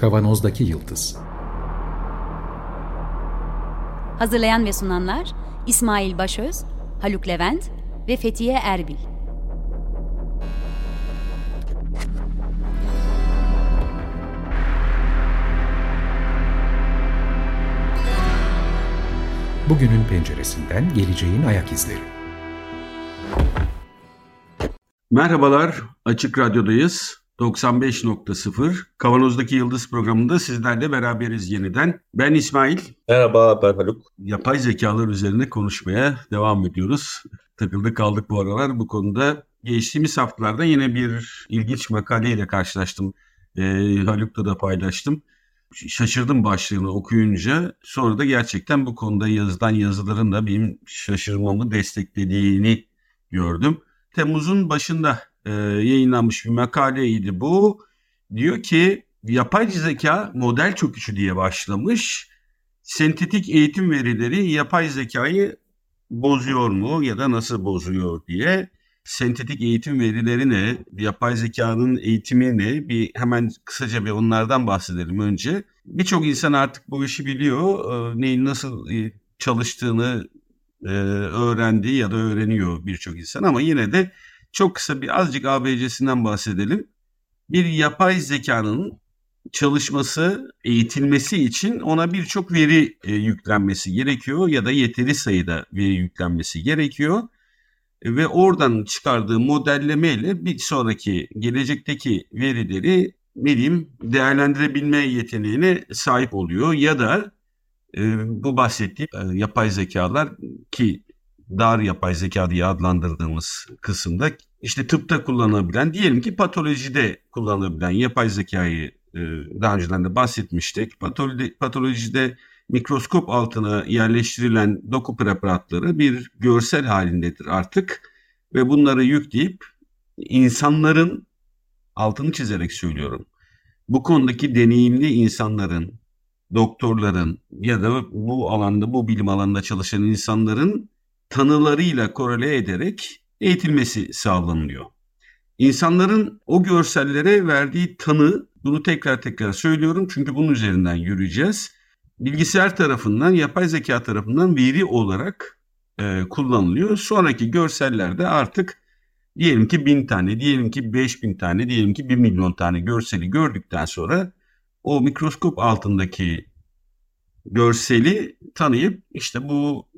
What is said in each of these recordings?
Kavanozdaki Yıldız Hazırlayan ve sunanlar İsmail Başöz, Haluk Levent ve Fethiye Erbil. Bugünün penceresinden geleceğin ayak izleri. Merhabalar, Açık Radyo'dayız. 95.0 Kavanoz'daki Yıldız programında sizlerle beraberiz yeniden. Ben İsmail. Merhaba ben Haluk. Yapay zekalar üzerine konuşmaya devam ediyoruz. Takıldık kaldık bu aralar bu konuda. Geçtiğimiz haftalarda yine bir ilginç makaleyle karşılaştım. Ee, Haluk'ta da paylaştım. Şaşırdım başlığını okuyunca. Sonra da gerçekten bu konuda yazılan yazıların da benim şaşırmamı desteklediğini gördüm. Temmuz'un başında e, yayınlanmış bir makaleydi bu. Diyor ki yapay zeka model çöküşü diye başlamış. Sentetik eğitim verileri yapay zekayı bozuyor mu ya da nasıl bozuyor diye. Sentetik eğitim verileri ne? Yapay zekanın eğitimi ne? Bir hemen kısaca bir onlardan bahsedelim önce. Birçok insan artık bu işi biliyor. E, neyin nasıl e, çalıştığını e, öğrendi ya da öğreniyor birçok insan ama yine de çok kısa bir azıcık ABC'sinden bahsedelim. Bir yapay zekanın çalışması, eğitilmesi için ona birçok veri e, yüklenmesi gerekiyor ya da yeteri sayıda veri yüklenmesi gerekiyor. Ve oradan çıkardığı modellemeyle bir sonraki gelecekteki verileri ne diyeyim değerlendirebilme yeteneğine sahip oluyor ya da e, bu bahsettiğim e, yapay zekalar ki dar yapay zeka diye adlandırdığımız kısımda işte tıpta kullanabilen diyelim ki patolojide kullanabilen yapay zekayı e, daha önceden de bahsetmiştik. Patoloji, patolojide mikroskop altına yerleştirilen doku preparatları bir görsel halindedir artık ve bunları yükleyip insanların altını çizerek söylüyorum. Bu konudaki deneyimli insanların, doktorların ya da bu alanda, bu bilim alanında çalışan insanların tanılarıyla korele ederek eğitilmesi sağlanıyor. İnsanların o görsellere verdiği tanı, bunu tekrar tekrar söylüyorum çünkü bunun üzerinden yürüyeceğiz. Bilgisayar tarafından, yapay zeka tarafından veri olarak e, kullanılıyor. Sonraki görsellerde artık diyelim ki bin tane, diyelim ki beş bin tane, diyelim ki bir milyon tane görseli gördükten sonra o mikroskop altındaki görseli tanıyıp işte bu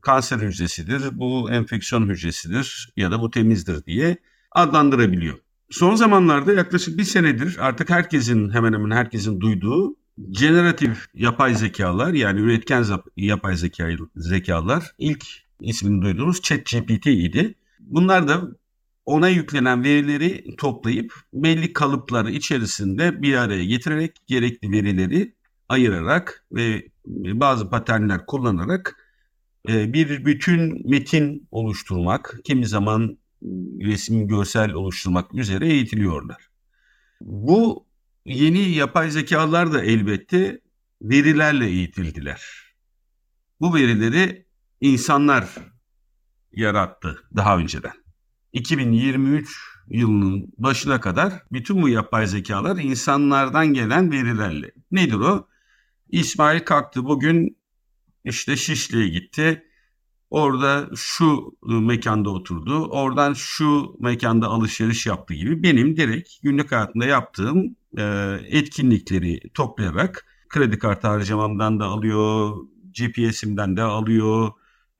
kanser hücresidir, bu enfeksiyon hücresidir ya da bu temizdir diye adlandırabiliyor. Son zamanlarda yaklaşık bir senedir artık herkesin hemen hemen herkesin duyduğu generatif yapay zekalar yani üretken yapay zeka, zekalar ilk ismini duyduğumuz ChatGPT idi. Bunlar da ona yüklenen verileri toplayıp belli kalıpları içerisinde bir araya getirerek gerekli verileri ayırarak ve bazı paternler kullanarak bir bütün metin oluşturmak, kimi zaman resim, görsel oluşturmak üzere eğitiliyorlar. Bu yeni yapay zekalar da elbette verilerle eğitildiler. Bu verileri insanlar yarattı daha önceden. 2023 yılının başına kadar bütün bu yapay zekalar insanlardan gelen verilerle. Nedir o? İsmail kalktı bugün işte Şişli'ye gitti. Orada şu mekanda oturdu. Oradan şu mekanda alışveriş yaptı gibi benim direkt günlük hayatımda yaptığım e, etkinlikleri toplayarak kredi kartı harcamamdan da alıyor, GPS'imden de alıyor,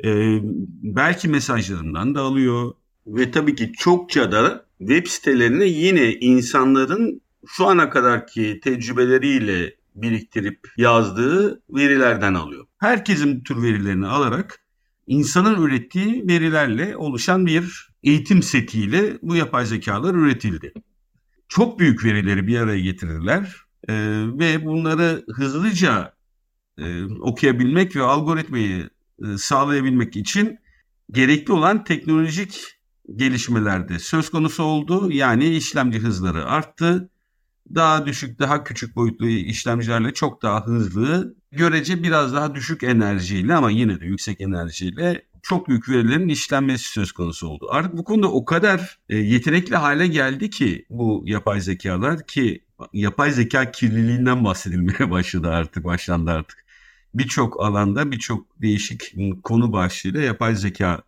e, belki mesajlarından da alıyor ve tabii ki çokça da web sitelerine yine insanların şu ana kadarki tecrübeleriyle biriktirip yazdığı verilerden alıyor. Herkesin tür verilerini alarak insanın ürettiği verilerle oluşan bir eğitim setiyle bu yapay zekalar üretildi. Çok büyük verileri bir araya getirdiler e, ve bunları hızlıca e, okuyabilmek ve algoritmayı e, sağlayabilmek için gerekli olan teknolojik gelişmelerde söz konusu oldu. Yani işlemci hızları arttı daha düşük, daha küçük boyutlu işlemcilerle çok daha hızlı, görece biraz daha düşük enerjiyle ama yine de yüksek enerjiyle çok büyük verilerin işlenmesi söz konusu oldu. Artık bu konuda o kadar e, yetenekli hale geldi ki bu yapay zekalar ki yapay zeka kirliliğinden bahsedilmeye başladı artık, başlandı artık. Birçok alanda birçok değişik konu başlığıyla yapay zeka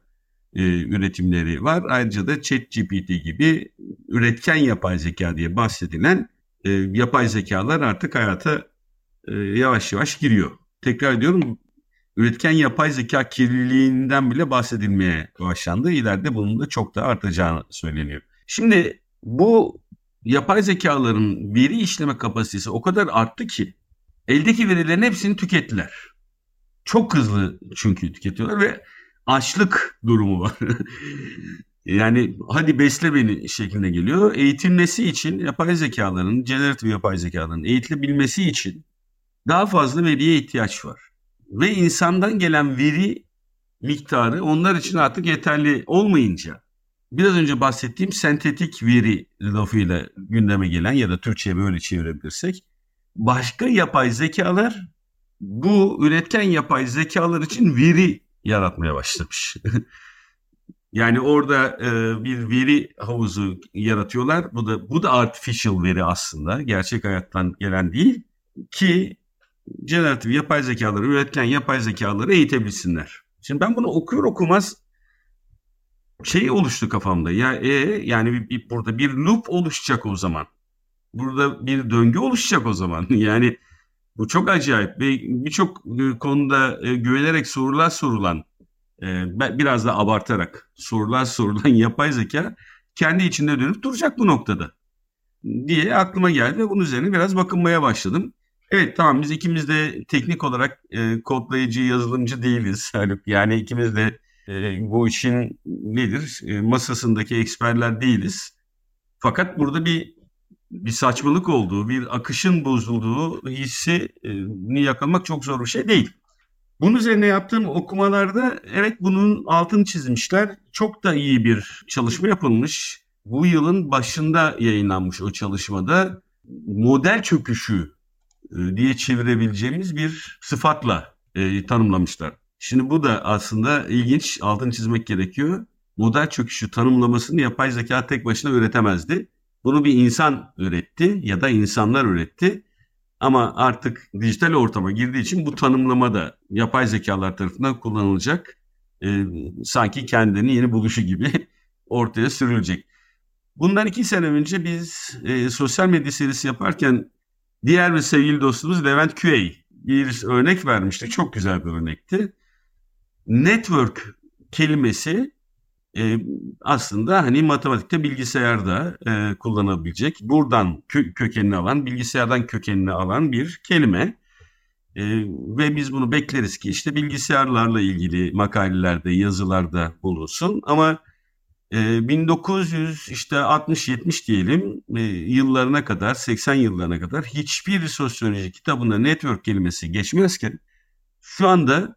e, üretimleri var. Ayrıca da ChatGPT gibi üretken yapay zeka diye bahsedilen e, yapay zekalar artık hayata e, yavaş yavaş giriyor. Tekrar ediyorum üretken yapay zeka kirliliğinden bile bahsedilmeye başlandı. İleride bunun da çok daha artacağını söyleniyor. Şimdi bu yapay zekaların veri işleme kapasitesi o kadar arttı ki eldeki verilerin hepsini tükettiler. Çok hızlı çünkü tüketiyorlar ve açlık durumu var. yani hadi besle beni şeklinde geliyor. Eğitilmesi için yapay zekaların, generatif yapay zekaların eğitilebilmesi için daha fazla veriye ihtiyaç var. Ve insandan gelen veri miktarı onlar için artık yeterli olmayınca biraz önce bahsettiğim sentetik veri lafıyla gündeme gelen ya da Türkçe'ye böyle çevirebilirsek başka yapay zekalar bu üretken yapay zekalar için veri yaratmaya başlamış. yani orada e, bir veri havuzu yaratıyorlar. Bu da bu da artificial veri aslında. Gerçek hayattan gelen değil ki generatif yapay zekaları üretilen yapay zekaları eğitebilsinler. Şimdi ben bunu okuyor okumaz şey oluştu kafamda. Ya e, yani bir, bir, burada bir loop oluşacak o zaman. Burada bir döngü oluşacak o zaman. Yani bu çok acayip ve birçok e, konuda e, güvenerek sorular sorulan, e, biraz da abartarak sorular sorulan yapay zeka kendi içinde dönüp duracak bu noktada diye aklıma geldi ve bunun üzerine biraz bakınmaya başladım. Evet tamam biz ikimiz de teknik olarak e, kodlayıcı, yazılımcı değiliz Haluk. Yani ikimiz de e, bu işin nedir e, masasındaki eksperler değiliz. Fakat burada bir bir saçmalık olduğu, bir akışın bozulduğu hissini yakalamak çok zor bir şey değil. Bunun üzerine yaptığım okumalarda evet bunun altını çizmişler. Çok da iyi bir çalışma yapılmış. Bu yılın başında yayınlanmış o çalışmada model çöküşü e, diye çevirebileceğimiz bir sıfatla e, tanımlamışlar. Şimdi bu da aslında ilginç, altını çizmek gerekiyor. Model çöküşü tanımlamasını yapay zeka tek başına üretemezdi. Bunu bir insan üretti ya da insanlar üretti. Ama artık dijital ortama girdiği için bu tanımlama da yapay zekalar tarafından kullanılacak. E, sanki kendini yeni buluşu gibi ortaya sürülecek. Bundan iki sene önce biz e, sosyal medya serisi yaparken diğer bir sevgili dostumuz Levent Küey bir örnek vermişti. Çok güzel bir örnekti. Network kelimesi e, aslında hani matematikte bilgisayarda e, kullanabilecek buradan kö- kökenini alan bilgisayardan kökenini alan bir kelime. E, ve biz bunu bekleriz ki işte bilgisayarlarla ilgili makalelerde yazılarda bulunsun. Ama e, 1900 işte 60-70 diyelim e, yıllarına kadar 80 yıllarına kadar hiçbir sosyoloji kitabında network kelimesi geçmezken şu anda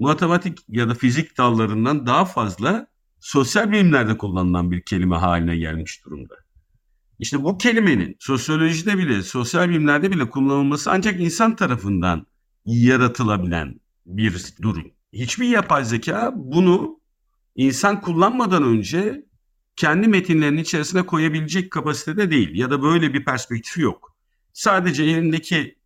matematik ya da fizik dallarından daha fazla sosyal bilimlerde kullanılan bir kelime haline gelmiş durumda. İşte bu kelimenin sosyolojide bile, sosyal bilimlerde bile kullanılması ancak insan tarafından yaratılabilen bir durum. Hiçbir yapay zeka bunu insan kullanmadan önce kendi metinlerinin içerisine koyabilecek kapasitede değil ya da böyle bir perspektifi yok. Sadece elindeki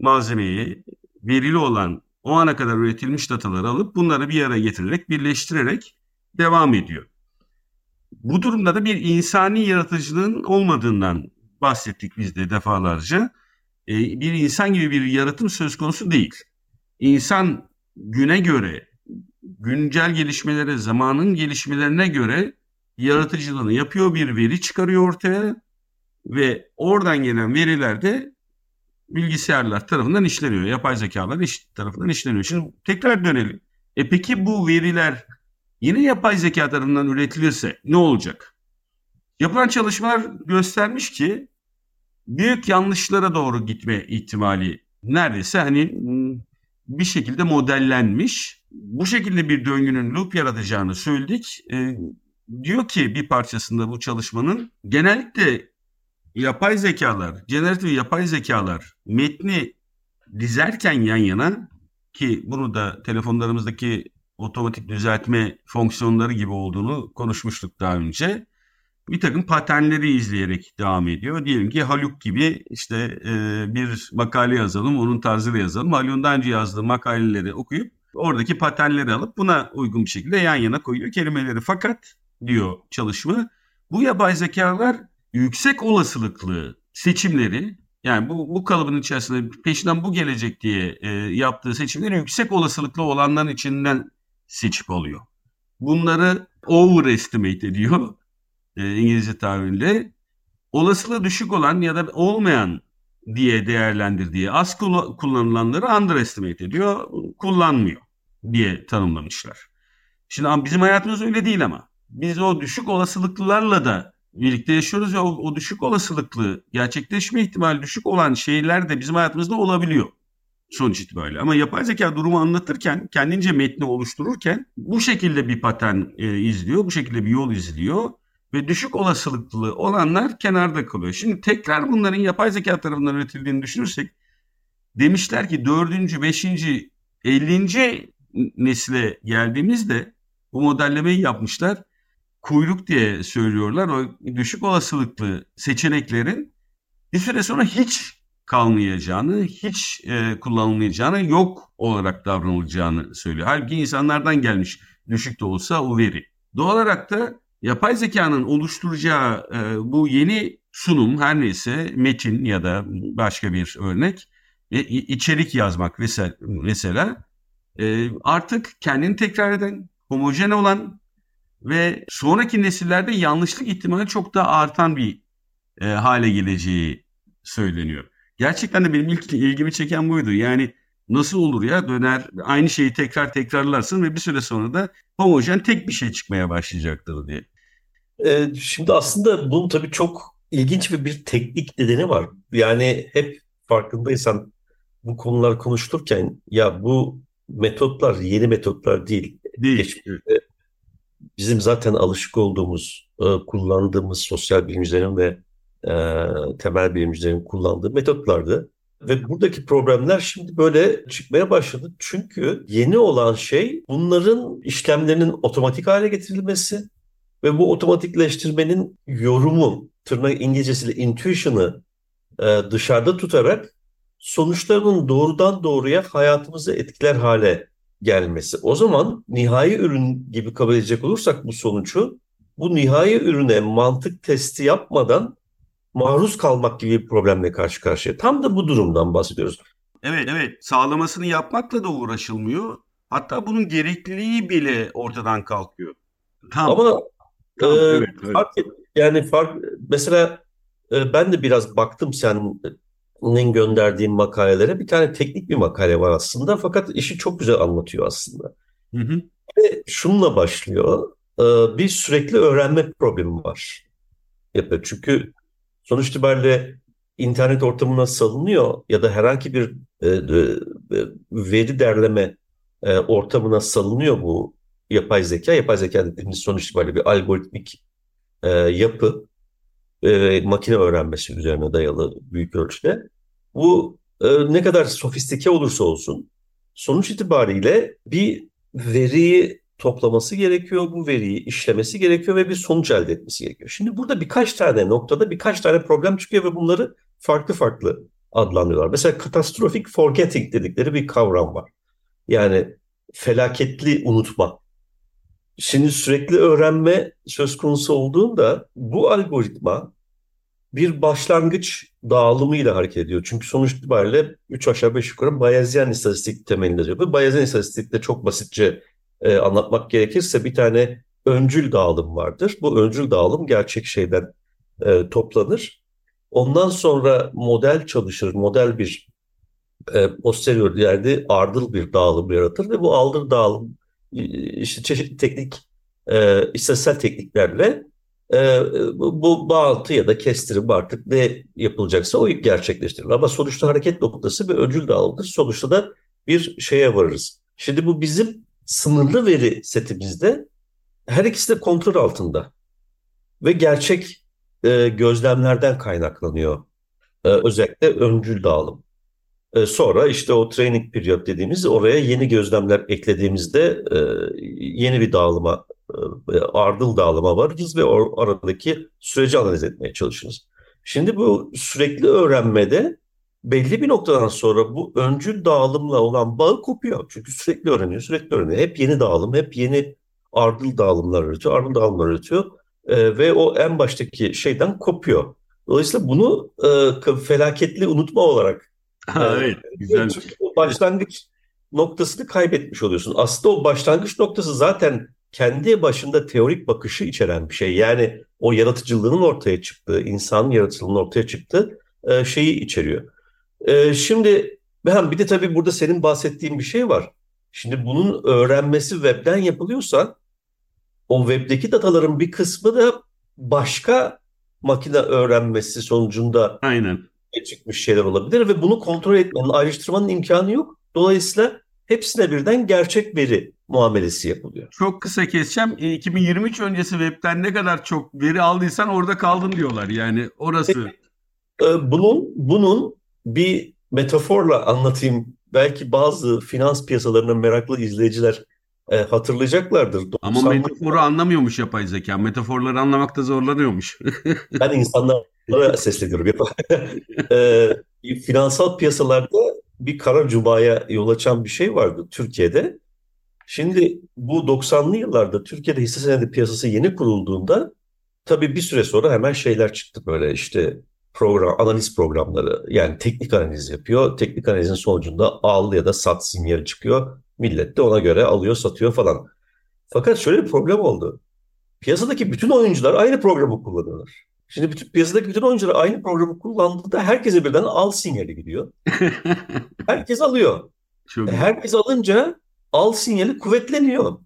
malzemeyi, verili olan o ana kadar üretilmiş dataları alıp bunları bir araya getirerek, birleştirerek devam ediyor. Bu durumda da bir insani yaratıcılığın olmadığından bahsettik biz de defalarca. Ee, bir insan gibi bir yaratım söz konusu değil. İnsan güne göre, güncel gelişmelere, zamanın gelişmelerine göre yaratıcılığını yapıyor, bir veri çıkarıyor ortaya ve oradan gelen veriler de bilgisayarlar tarafından işleniyor. Yapay zekalar iş, tarafından işleniyor. Şimdi tekrar dönelim. E peki bu veriler yine yapay zeka tarafından üretilirse ne olacak? Yapılan çalışmalar göstermiş ki büyük yanlışlara doğru gitme ihtimali neredeyse hani hmm, bir şekilde modellenmiş. Bu şekilde bir döngünün loop yaratacağını söyledik. E, diyor ki bir parçasında bu çalışmanın genellikle yapay zekalar, generatif yapay zekalar metni dizerken yan yana ki bunu da telefonlarımızdaki otomatik düzeltme fonksiyonları gibi olduğunu konuşmuştuk daha önce. bir takım paternleri izleyerek devam ediyor. Diyelim ki Haluk gibi işte e, bir makale yazalım, onun tarzıyla yazalım. Haluk'un daha önce yazdığı makaleleri okuyup oradaki paternleri alıp buna uygun bir şekilde yan yana koyuyor kelimeleri. Fakat diyor çalışma bu yapay zekalar yüksek olasılıklı seçimleri yani bu, bu kalıbın içerisinde peşinden bu gelecek diye e, yaptığı seçimleri yüksek olasılıklı olanların içinden seçip alıyor. Bunları overestimate ediyor e, İngilizce tabiriyle. Olasılığı düşük olan ya da olmayan diye değerlendirdiği az kullanılanları underestimate ediyor, kullanmıyor diye tanımlamışlar. Şimdi bizim hayatımız öyle değil ama. Biz o düşük olasılıklılarla da birlikte yaşıyoruz ve o, o düşük olasılıklı gerçekleşme ihtimali düşük olan şeyler de bizim hayatımızda olabiliyor sonuç itibariyle. Ama yapay zeka durumu anlatırken, kendince metni oluştururken bu şekilde bir patern e, izliyor, bu şekilde bir yol izliyor ve düşük olasılıklı olanlar kenarda kalıyor. Şimdi tekrar bunların yapay zeka tarafından üretildiğini düşünürsek demişler ki dördüncü, beşinci, ellinci nesile geldiğimizde bu modellemeyi yapmışlar. Kuyruk diye söylüyorlar. O düşük olasılıklı seçeneklerin bir süre sonra hiç kalmayacağını, hiç e, kullanılmayacağını, yok olarak davranılacağını söylüyor. Halbuki insanlardan gelmiş düşük de olsa o veri. Doğal olarak da yapay zekanın oluşturacağı e, bu yeni sunum her neyse metin ya da başka bir örnek e, içerik yazmak mesela, mesela e, artık kendini tekrar eden, homojen olan ve sonraki nesillerde yanlışlık ihtimali çok daha artan bir e, hale geleceği söyleniyor. Gerçekten de benim ilk ilgimi çeken buydu. Yani nasıl olur ya döner aynı şeyi tekrar tekrarlarsın ve bir süre sonra da homojen tek bir şey çıkmaya başlayacaktır diye. Ee, şimdi aslında bunun tabii çok ilginç bir, bir teknik nedeni var. Yani hep farkındaysan bu konular konuşturken ya bu metotlar yeni metotlar değil. Değil. Geçmişte bizim zaten alışık olduğumuz, e, kullandığımız sosyal bilimcilerin ve e, temel bilimcilerin kullandığı metotlardı. Ve buradaki problemler şimdi böyle çıkmaya başladı. Çünkü yeni olan şey bunların işlemlerinin otomatik hale getirilmesi ve bu otomatikleştirmenin yorumu, tırnak İngilizcesiyle intuition'ı e, dışarıda tutarak sonuçlarının doğrudan doğruya hayatımızı etkiler hale gelmesi. O zaman nihai ürün gibi kabul edecek olursak bu sonucu, bu nihai ürüne mantık testi yapmadan maruz kalmak gibi bir problemle karşı karşıya. Tam da bu durumdan bahsediyoruz. Evet evet sağlamasını yapmakla da uğraşılmıyor. Hatta bunun gerekliliği bile ortadan kalkıyor. Tam. Ama tamam, e, evet, evet. Fark, yani fark mesela e, ben de biraz baktım senin gönderdiğin makalelere. Bir tane teknik bir makale var aslında fakat işi çok güzel anlatıyor aslında. Hı hı. Ve şununla başlıyor. E, bir sürekli öğrenme problemi var. Yapıyor. Çünkü sonuç itibariyle internet ortamına salınıyor ya da herhangi bir e, e, veri derleme e, ortamına salınıyor bu yapay zeka. Yapay zeka dediğimiz sonuç itibariyle bir algoritmik e, yapı e, makine öğrenmesi üzerine dayalı büyük ölçüde. Bu e, ne kadar sofistike olursa olsun sonuç itibariyle bir veriyi toplaması gerekiyor, bu veriyi işlemesi gerekiyor ve bir sonuç elde etmesi gerekiyor. Şimdi burada birkaç tane noktada birkaç tane problem çıkıyor ve bunları farklı farklı adlandırıyorlar. Mesela katastrofik forgetting dedikleri bir kavram var. Yani felaketli unutma. Şimdi sürekli öğrenme söz konusu olduğunda bu algoritma bir başlangıç dağılımıyla hareket ediyor. Çünkü sonuç itibariyle 3 aşağı 5 yukarı Bayezyen istatistik temelinde yapıyor. Bayezyen istatistik de çok basitçe e, anlatmak gerekirse bir tane öncül dağılım vardır. Bu öncül dağılım gerçek şeyden e, toplanır. Ondan sonra model çalışır. Model bir e, posterior yerde ardıl bir dağılım yaratır ve bu ardıl dağılım işte çeşitli teknik e, istatistiksel tekniklerle e, bu bağıntı ya da kestirim artık ne yapılacaksa o gerçekleştirilir. Ama sonuçta hareket noktası bir öncül dağılımdır. Sonuçta da bir şeye varırız. Şimdi bu bizim sınırlı veri setimizde her ikisi de kontrol altında ve gerçek e, gözlemlerden kaynaklanıyor. E, özellikle öncül dağılım. E, sonra işte o training period dediğimiz oraya yeni gözlemler eklediğimizde e, yeni bir dağılıma e, ardıl dağılıma varırız ve o aradaki süreci analiz etmeye çalışırız. Şimdi bu sürekli öğrenmede belli bir noktadan sonra bu öncül dağılımla olan bağı kopuyor. Çünkü sürekli öğreniyor, sürekli öğreniyor. Hep yeni dağılım, hep yeni ardıl dağılımlar üretiyor, ardıl dağılımlar üretiyor. E, ve o en baştaki şeyden kopuyor. Dolayısıyla bunu e, felaketli unutma olarak ha, evet, güzel. Çünkü o başlangıç noktasını kaybetmiş oluyorsun. Aslında o başlangıç noktası zaten kendi başında teorik bakışı içeren bir şey. Yani o yaratıcılığının ortaya çıktığı, insanın yaratıcılığının ortaya çıktığı e, şeyi içeriyor. E, şimdi ben bir de tabii burada senin bahsettiğin bir şey var. Şimdi bunun öğrenmesi webden yapılıyorsa o webdeki dataların bir kısmı da başka makine öğrenmesi sonucunda Aynen. çıkmış şeyler olabilir ve bunu kontrol etmenin, ayrıştırmanın imkanı yok. Dolayısıyla hepsine birden gerçek veri muamelesi yapılıyor. Çok kısa keseceğim. 2023 e, öncesi webten ne kadar çok veri aldıysan orada kaldın diyorlar. Yani orası. E, bunun bunun bir metaforla anlatayım. Belki bazı finans piyasalarının meraklı izleyiciler e, hatırlayacaklardır. Ama metaforu anlamıyormuş yapay zeka. Metaforları anlamakta zorlanıyormuş. ben insanlara sesleniyorum. e, finansal piyasalarda bir kara cubaya yol açan bir şey vardı Türkiye'de. Şimdi bu 90'lı yıllarda Türkiye'de hisse senedi piyasası yeni kurulduğunda tabii bir süre sonra hemen şeyler çıktı böyle işte program analiz programları yani teknik analiz yapıyor. Teknik analizin sonucunda al ya da sat sinyali çıkıyor. Millet de ona göre alıyor, satıyor falan. Fakat şöyle bir problem oldu. Piyasadaki bütün oyuncular aynı programı kullanıyorlar. Şimdi bütün piyasadaki bütün oyuncular aynı programı kullandığında herkese birden al sinyali gidiyor. Herkes alıyor. Çok e, herkes alınca al sinyali kuvvetleniyor.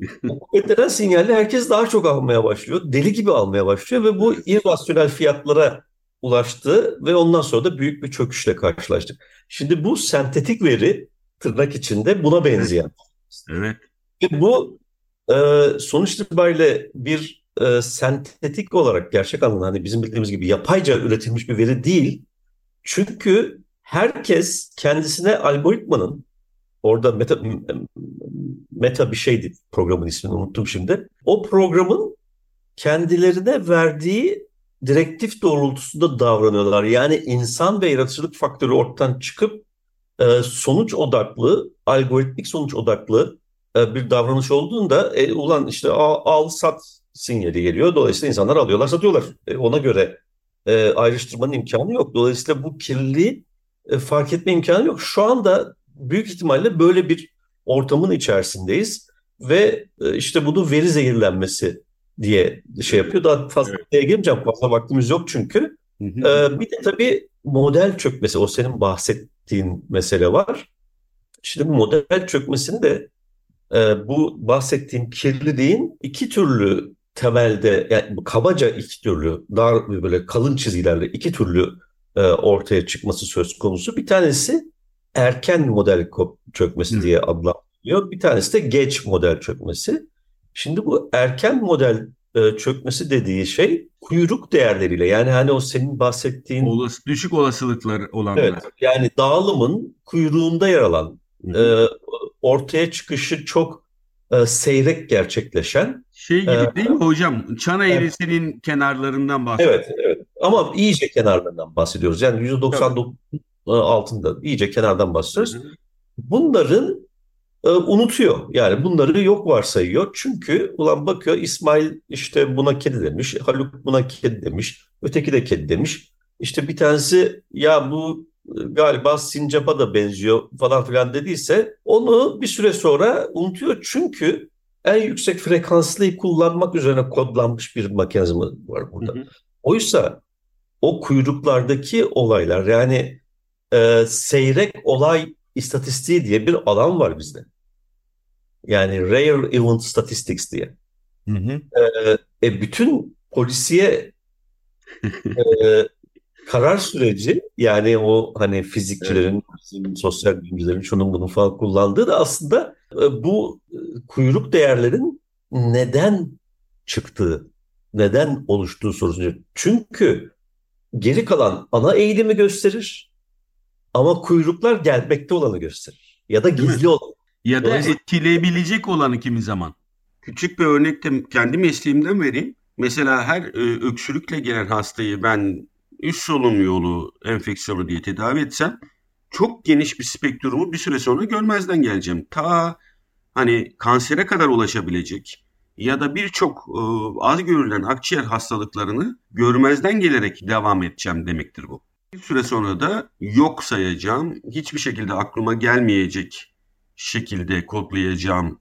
Bu kuvvetlenen sinyali herkes daha çok almaya başlıyor. Deli gibi almaya başlıyor ve bu irrasyonel fiyatlara ulaştı ve ondan sonra da büyük bir çöküşle karşılaştık. Şimdi bu sentetik veri tırnak içinde buna benzeyen. Evet. Ve bu e, sonuç itibariyle bir e, sentetik olarak gerçek anlamda hani bizim bildiğimiz gibi yapayca üretilmiş bir veri değil. Çünkü herkes kendisine algoritmanın orada meta, meta bir şeydi programın ismini unuttum şimdi. O programın kendilerine verdiği direktif doğrultusunda davranıyorlar. Yani insan ve yaratıcılık faktörü ortadan çıkıp e, sonuç odaklı, algoritmik sonuç odaklı e, bir davranış olduğunda e, ulan işte al, al sat sinyali geliyor. Dolayısıyla insanlar alıyorlar, satıyorlar. E, ona göre e, ayrıştırmanın imkanı yok. Dolayısıyla bu kirliliği e, fark etme imkanı yok. Şu anda büyük ihtimalle böyle bir ortamın içerisindeyiz ve e, işte bunu veri zehirlenmesi diye şey yapıyor. Daha fazla evet. girmeyeceğim. Fazla vaktimiz yok çünkü. Hı hı. Ee, bir de tabii model çökmesi. O senin bahsettiğin mesele var. Şimdi bu model çökmesini de e, bu bahsettiğim kirliliğin iki türlü temelde yani kabaca iki türlü dar böyle kalın çizgilerle iki türlü e, ortaya çıkması söz konusu. Bir tanesi erken model çökmesi diye adlandırılıyor. Bir tanesi de geç model çökmesi. Şimdi bu erken model e, çökmesi dediği şey kuyruk değerleriyle yani hani o senin bahsettiğin Olas, düşük olasılıklar olanlar. Evet, yani dağılımın kuyruğunda yer alan e, ortaya çıkışı çok e, seyrek gerçekleşen şey gibi e, değil mi hocam? Çan eğrisinin evet. kenarlarından bahsediyoruz. Evet, evet. Ama iyice kenarlarından bahsediyoruz. Yani %99 altında iyice kenardan bahsediyoruz. Bunların e, unutuyor. Yani bunları yok varsayıyor. Çünkü ulan bakıyor İsmail işte buna kedi demiş, Haluk buna kedi demiş, öteki de kedi demiş. İşte bir tanesi ya bu e, galiba sincapa da benziyor falan filan dediyse onu bir süre sonra unutuyor. Çünkü en yüksek frekanslıyı kullanmak üzerine kodlanmış bir mekanizma var burada. Hı hı. Oysa o kuyruklardaki olaylar yani e, seyrek olay istatistiği diye bir alan var bizde. Yani Rare Event Statistics diye. Hı hı. Ee, e, bütün polisiye e, karar süreci yani o hani fizikçilerin, evet. sosyal bilimcilerin şunun bunun falan kullandığı da aslında e, bu e, kuyruk değerlerin neden çıktığı, neden oluştuğu sorusu. Çünkü geri kalan ana eğilimi gösterir ama kuyruklar gelmekte olanı gösterir. Ya da gizli olanı. Ya da etkileyebilecek olanı kimi zaman. küçük bir örnekte kendi mesleğimden vereyim. Mesela her e, öksürükle gelen hastayı ben üst solunum yolu enfeksiyonu diye tedavi etsem çok geniş bir spektrumu bir süre sonra görmezden geleceğim. Ta hani kansere kadar ulaşabilecek ya da birçok e, az görülen akciğer hastalıklarını görmezden gelerek devam edeceğim demektir bu. Bir süre sonra da yok sayacağım, hiçbir şekilde aklıma gelmeyecek şekilde kodlayacağım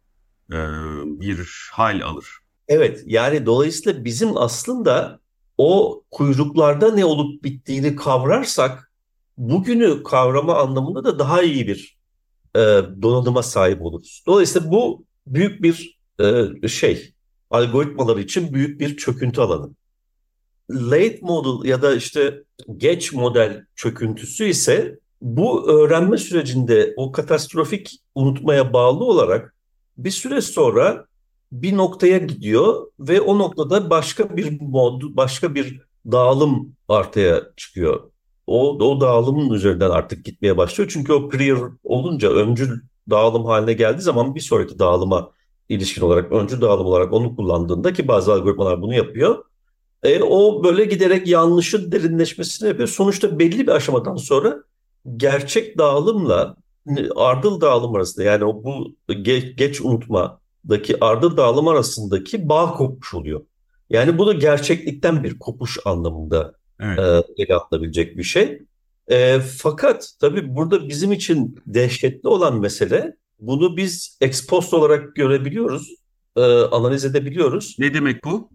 e, bir hal alır. Evet yani dolayısıyla bizim aslında o kuyruklarda ne olup bittiğini kavrarsak bugünü kavrama anlamında da daha iyi bir e, donanıma sahip oluruz. Dolayısıyla bu büyük bir e, şey algoritmalar için büyük bir çöküntü alanı. Late model ya da işte geç model çöküntüsü ise bu öğrenme sürecinde o katastrofik unutmaya bağlı olarak bir süre sonra bir noktaya gidiyor ve o noktada başka bir mod, başka bir dağılım ortaya çıkıyor. O, o dağılımın üzerinden artık gitmeye başlıyor. Çünkü o prior olunca öncül dağılım haline geldiği zaman bir sonraki dağılıma ilişkin olarak öncül dağılım olarak onu kullandığında ki bazı algoritmalar bunu yapıyor. E, o böyle giderek yanlışın derinleşmesini yapıyor. Sonuçta belli bir aşamadan sonra gerçek dağılımla ardıl dağılım arasında yani o bu geç, geç unutmadaki ardıl dağılım arasındaki bağ kopmuş oluyor. Yani bu da gerçeklikten bir kopuş anlamında evet. e, ele alınabilecek bir şey. E, fakat tabii burada bizim için dehşetli olan mesele bunu biz expost olarak görebiliyoruz, e, analiz edebiliyoruz. Ne demek bu?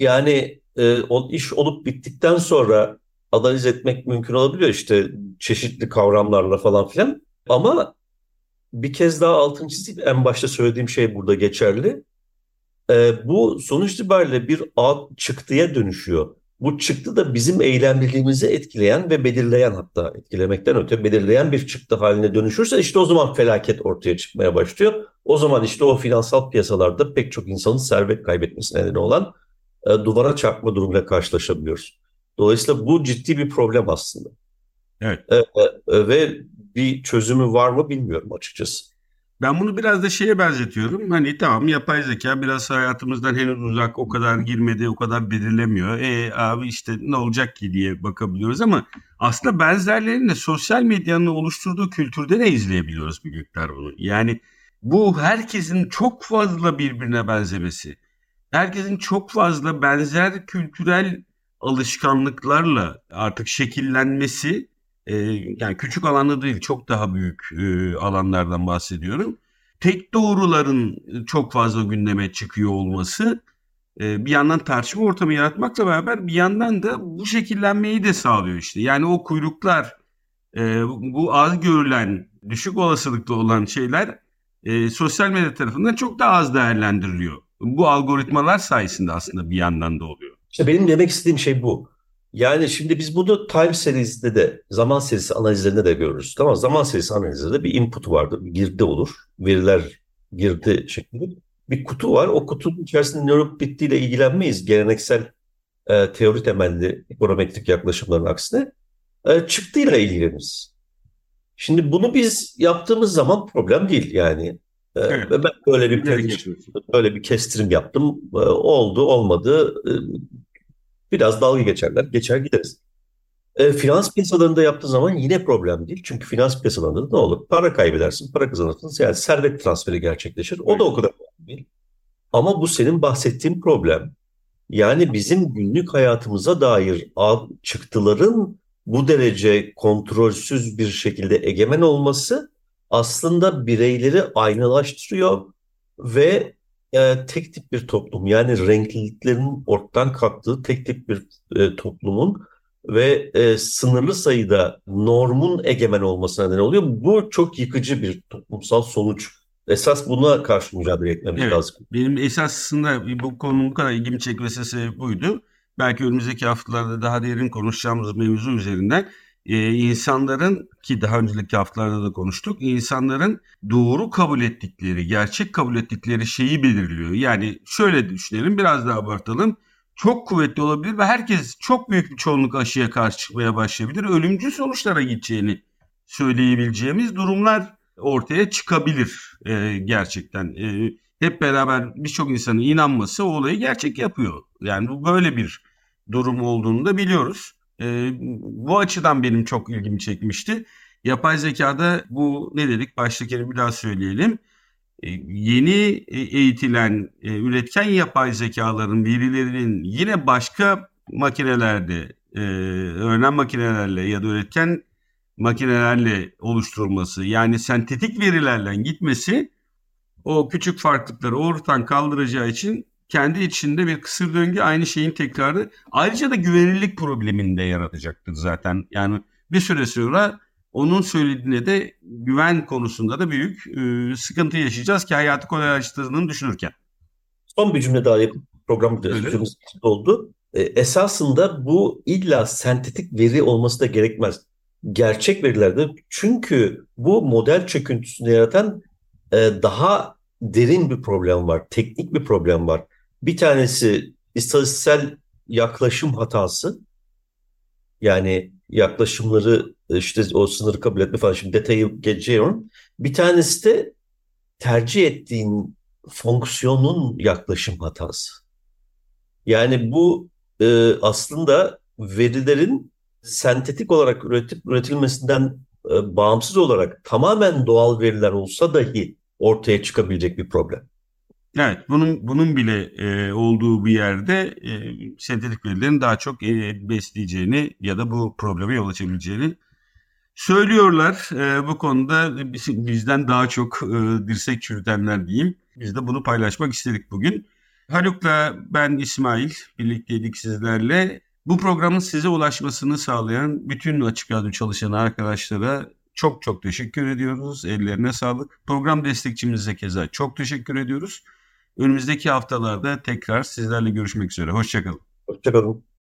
Yani e, o iş olup bittikten sonra analiz etmek mümkün olabiliyor işte çeşitli kavramlarla falan filan. Ama bir kez daha altın çizip en başta söylediğim şey burada geçerli. E, bu sonuç itibariyle bir ağ çıktıya dönüşüyor. Bu çıktı da bizim eylemliliğimizi etkileyen ve belirleyen hatta etkilemekten öte belirleyen bir çıktı haline dönüşürse işte o zaman felaket ortaya çıkmaya başlıyor. O zaman işte o finansal piyasalarda pek çok insanın servet kaybetmesine neden olan e, duvara çarpma durumuyla karşılaşabiliyoruz. Dolayısıyla bu ciddi bir problem aslında. Evet. E, e, ve bir çözümü var mı bilmiyorum açıkçası. Ben bunu biraz da şeye benzetiyorum. Hani tamam yapay zeka biraz hayatımızdan henüz uzak, o kadar girmedi, o kadar belirlemiyor. E abi işte ne olacak ki diye bakabiliyoruz ama aslında benzerlerini de sosyal medyanın oluşturduğu kültürde de izleyebiliyoruz miktar bunu. Yani bu herkesin çok fazla birbirine benzemesi, herkesin çok fazla benzer kültürel alışkanlıklarla artık şekillenmesi e, yani küçük alanda değil çok daha büyük e, alanlardan bahsediyorum. Tek doğruların çok fazla gündeme çıkıyor olması e, bir yandan tartışma ortamı yaratmakla beraber bir yandan da bu şekillenmeyi de sağlıyor işte. Yani o kuyruklar e, bu az görülen düşük olasılıklı olan şeyler e, sosyal medya tarafından çok daha az değerlendiriliyor. Bu algoritmalar sayesinde aslında bir yandan da oluyor. İşte benim demek istediğim şey bu. Yani şimdi biz bunu time seriesinde de zaman serisi analizlerinde de görürüz. Tamam zaman serisi analizinde bir input vardır, bir girdi olur. Veriler girdi şeklinde. Bir kutu var. O kutunun içerisinde olup bittiğiyle ilgilenmeyiz. Geleneksel e, teori temelli ekonometrik yaklaşımların aksine e, çıktığıyla ilgileniriz. Şimdi bunu biz yaptığımız zaman problem değil yani. E, evet. Ben böyle bir böyle bir kestirim yaptım. E, oldu, olmadı. E, Biraz dalga geçerler, geçer gideriz. E, finans piyasalarında yaptığı zaman yine problem değil. Çünkü finans piyasalarında ne olur? Para kaybedersin, para kazanırsın. Yani servet transferi gerçekleşir. O da o kadar değil. Ama bu senin bahsettiğin problem. Yani bizim günlük hayatımıza dair çıktıların bu derece kontrolsüz bir şekilde egemen olması aslında bireyleri aynalaştırıyor ve e, tek tip bir toplum yani renkliliklerin ortadan kalktığı tek tip bir e, toplumun ve e, sınırlı sayıda normun egemen olmasına neden oluyor. Bu çok yıkıcı bir toplumsal sonuç. Esas buna karşı mücadele etmemiz evet, lazım. Benim esasında bu konunun bu kadar ilgimi çekmesi sebebi buydu. Belki önümüzdeki haftalarda daha derin konuşacağımız mevzu üzerinden e, insanların ki daha önceki haftalarda da konuştuk insanların doğru kabul ettikleri gerçek kabul ettikleri şeyi belirliyor. Yani şöyle düşünelim biraz daha abartalım çok kuvvetli olabilir ve herkes çok büyük bir çoğunluk aşıya karşı çıkmaya başlayabilir. Ölümcül sonuçlara gideceğini söyleyebileceğimiz durumlar ortaya çıkabilir e, gerçekten. E, hep beraber birçok insanın inanması o olayı gerçek yapıyor. Yani bu böyle bir durum olduğunu da biliyoruz. E, bu açıdan benim çok ilgimi çekmişti. Yapay zekada bu ne dedik? Baştakini bir daha söyleyelim. E, yeni eğitilen e, üretken yapay zekaların verilerinin yine başka makinelerde, e, öğrenen makinelerle ya da üretken makinelerle oluşturulması yani sentetik verilerle gitmesi o küçük farklılıkları ortadan kaldıracağı için kendi içinde bir kısır döngü aynı şeyin tekrarı. Ayrıca da güvenilirlik problemini de yaratacaktır zaten. Yani bir süre sonra onun söylediğine de güven konusunda da büyük e, sıkıntı yaşayacağız ki hayatı kolaylaştırdığını düşünürken. Son bir cümle daha yapıp program süremiz oldu. E, esasında bu illa sentetik veri olması da gerekmez. Gerçek verilerde çünkü bu model çöküntüsünü yaratan e, daha derin bir problem var. Teknik bir problem var. Bir tanesi istatistiksel yaklaşım hatası. Yani yaklaşımları işte o sınırı kabul etme falan şimdi detayı geçiyorum. Bir tanesi de tercih ettiğin fonksiyonun yaklaşım hatası. Yani bu e, aslında verilerin sentetik olarak üretip üretilmesinden e, bağımsız olarak tamamen doğal veriler olsa dahi ortaya çıkabilecek bir problem. Evet, bunun bunun bile e, olduğu bir yerde e, sentetik verilerin daha çok e, besleyeceğini ya da bu probleme yol açabileceğini söylüyorlar. E, bu konuda bizden daha çok e, dirsek çürütenler diyeyim. Biz de bunu paylaşmak istedik bugün. Haluk'la ben İsmail birlikteydik sizlerle. Bu programın size ulaşmasını sağlayan bütün Açık Radyo çalışan arkadaşlara çok çok teşekkür ediyoruz. Ellerine sağlık. Program destekçimize keza çok teşekkür ediyoruz. Önümüzdeki haftalarda tekrar sizlerle görüşmek üzere. Hoşçakalın. Hoşçakalın.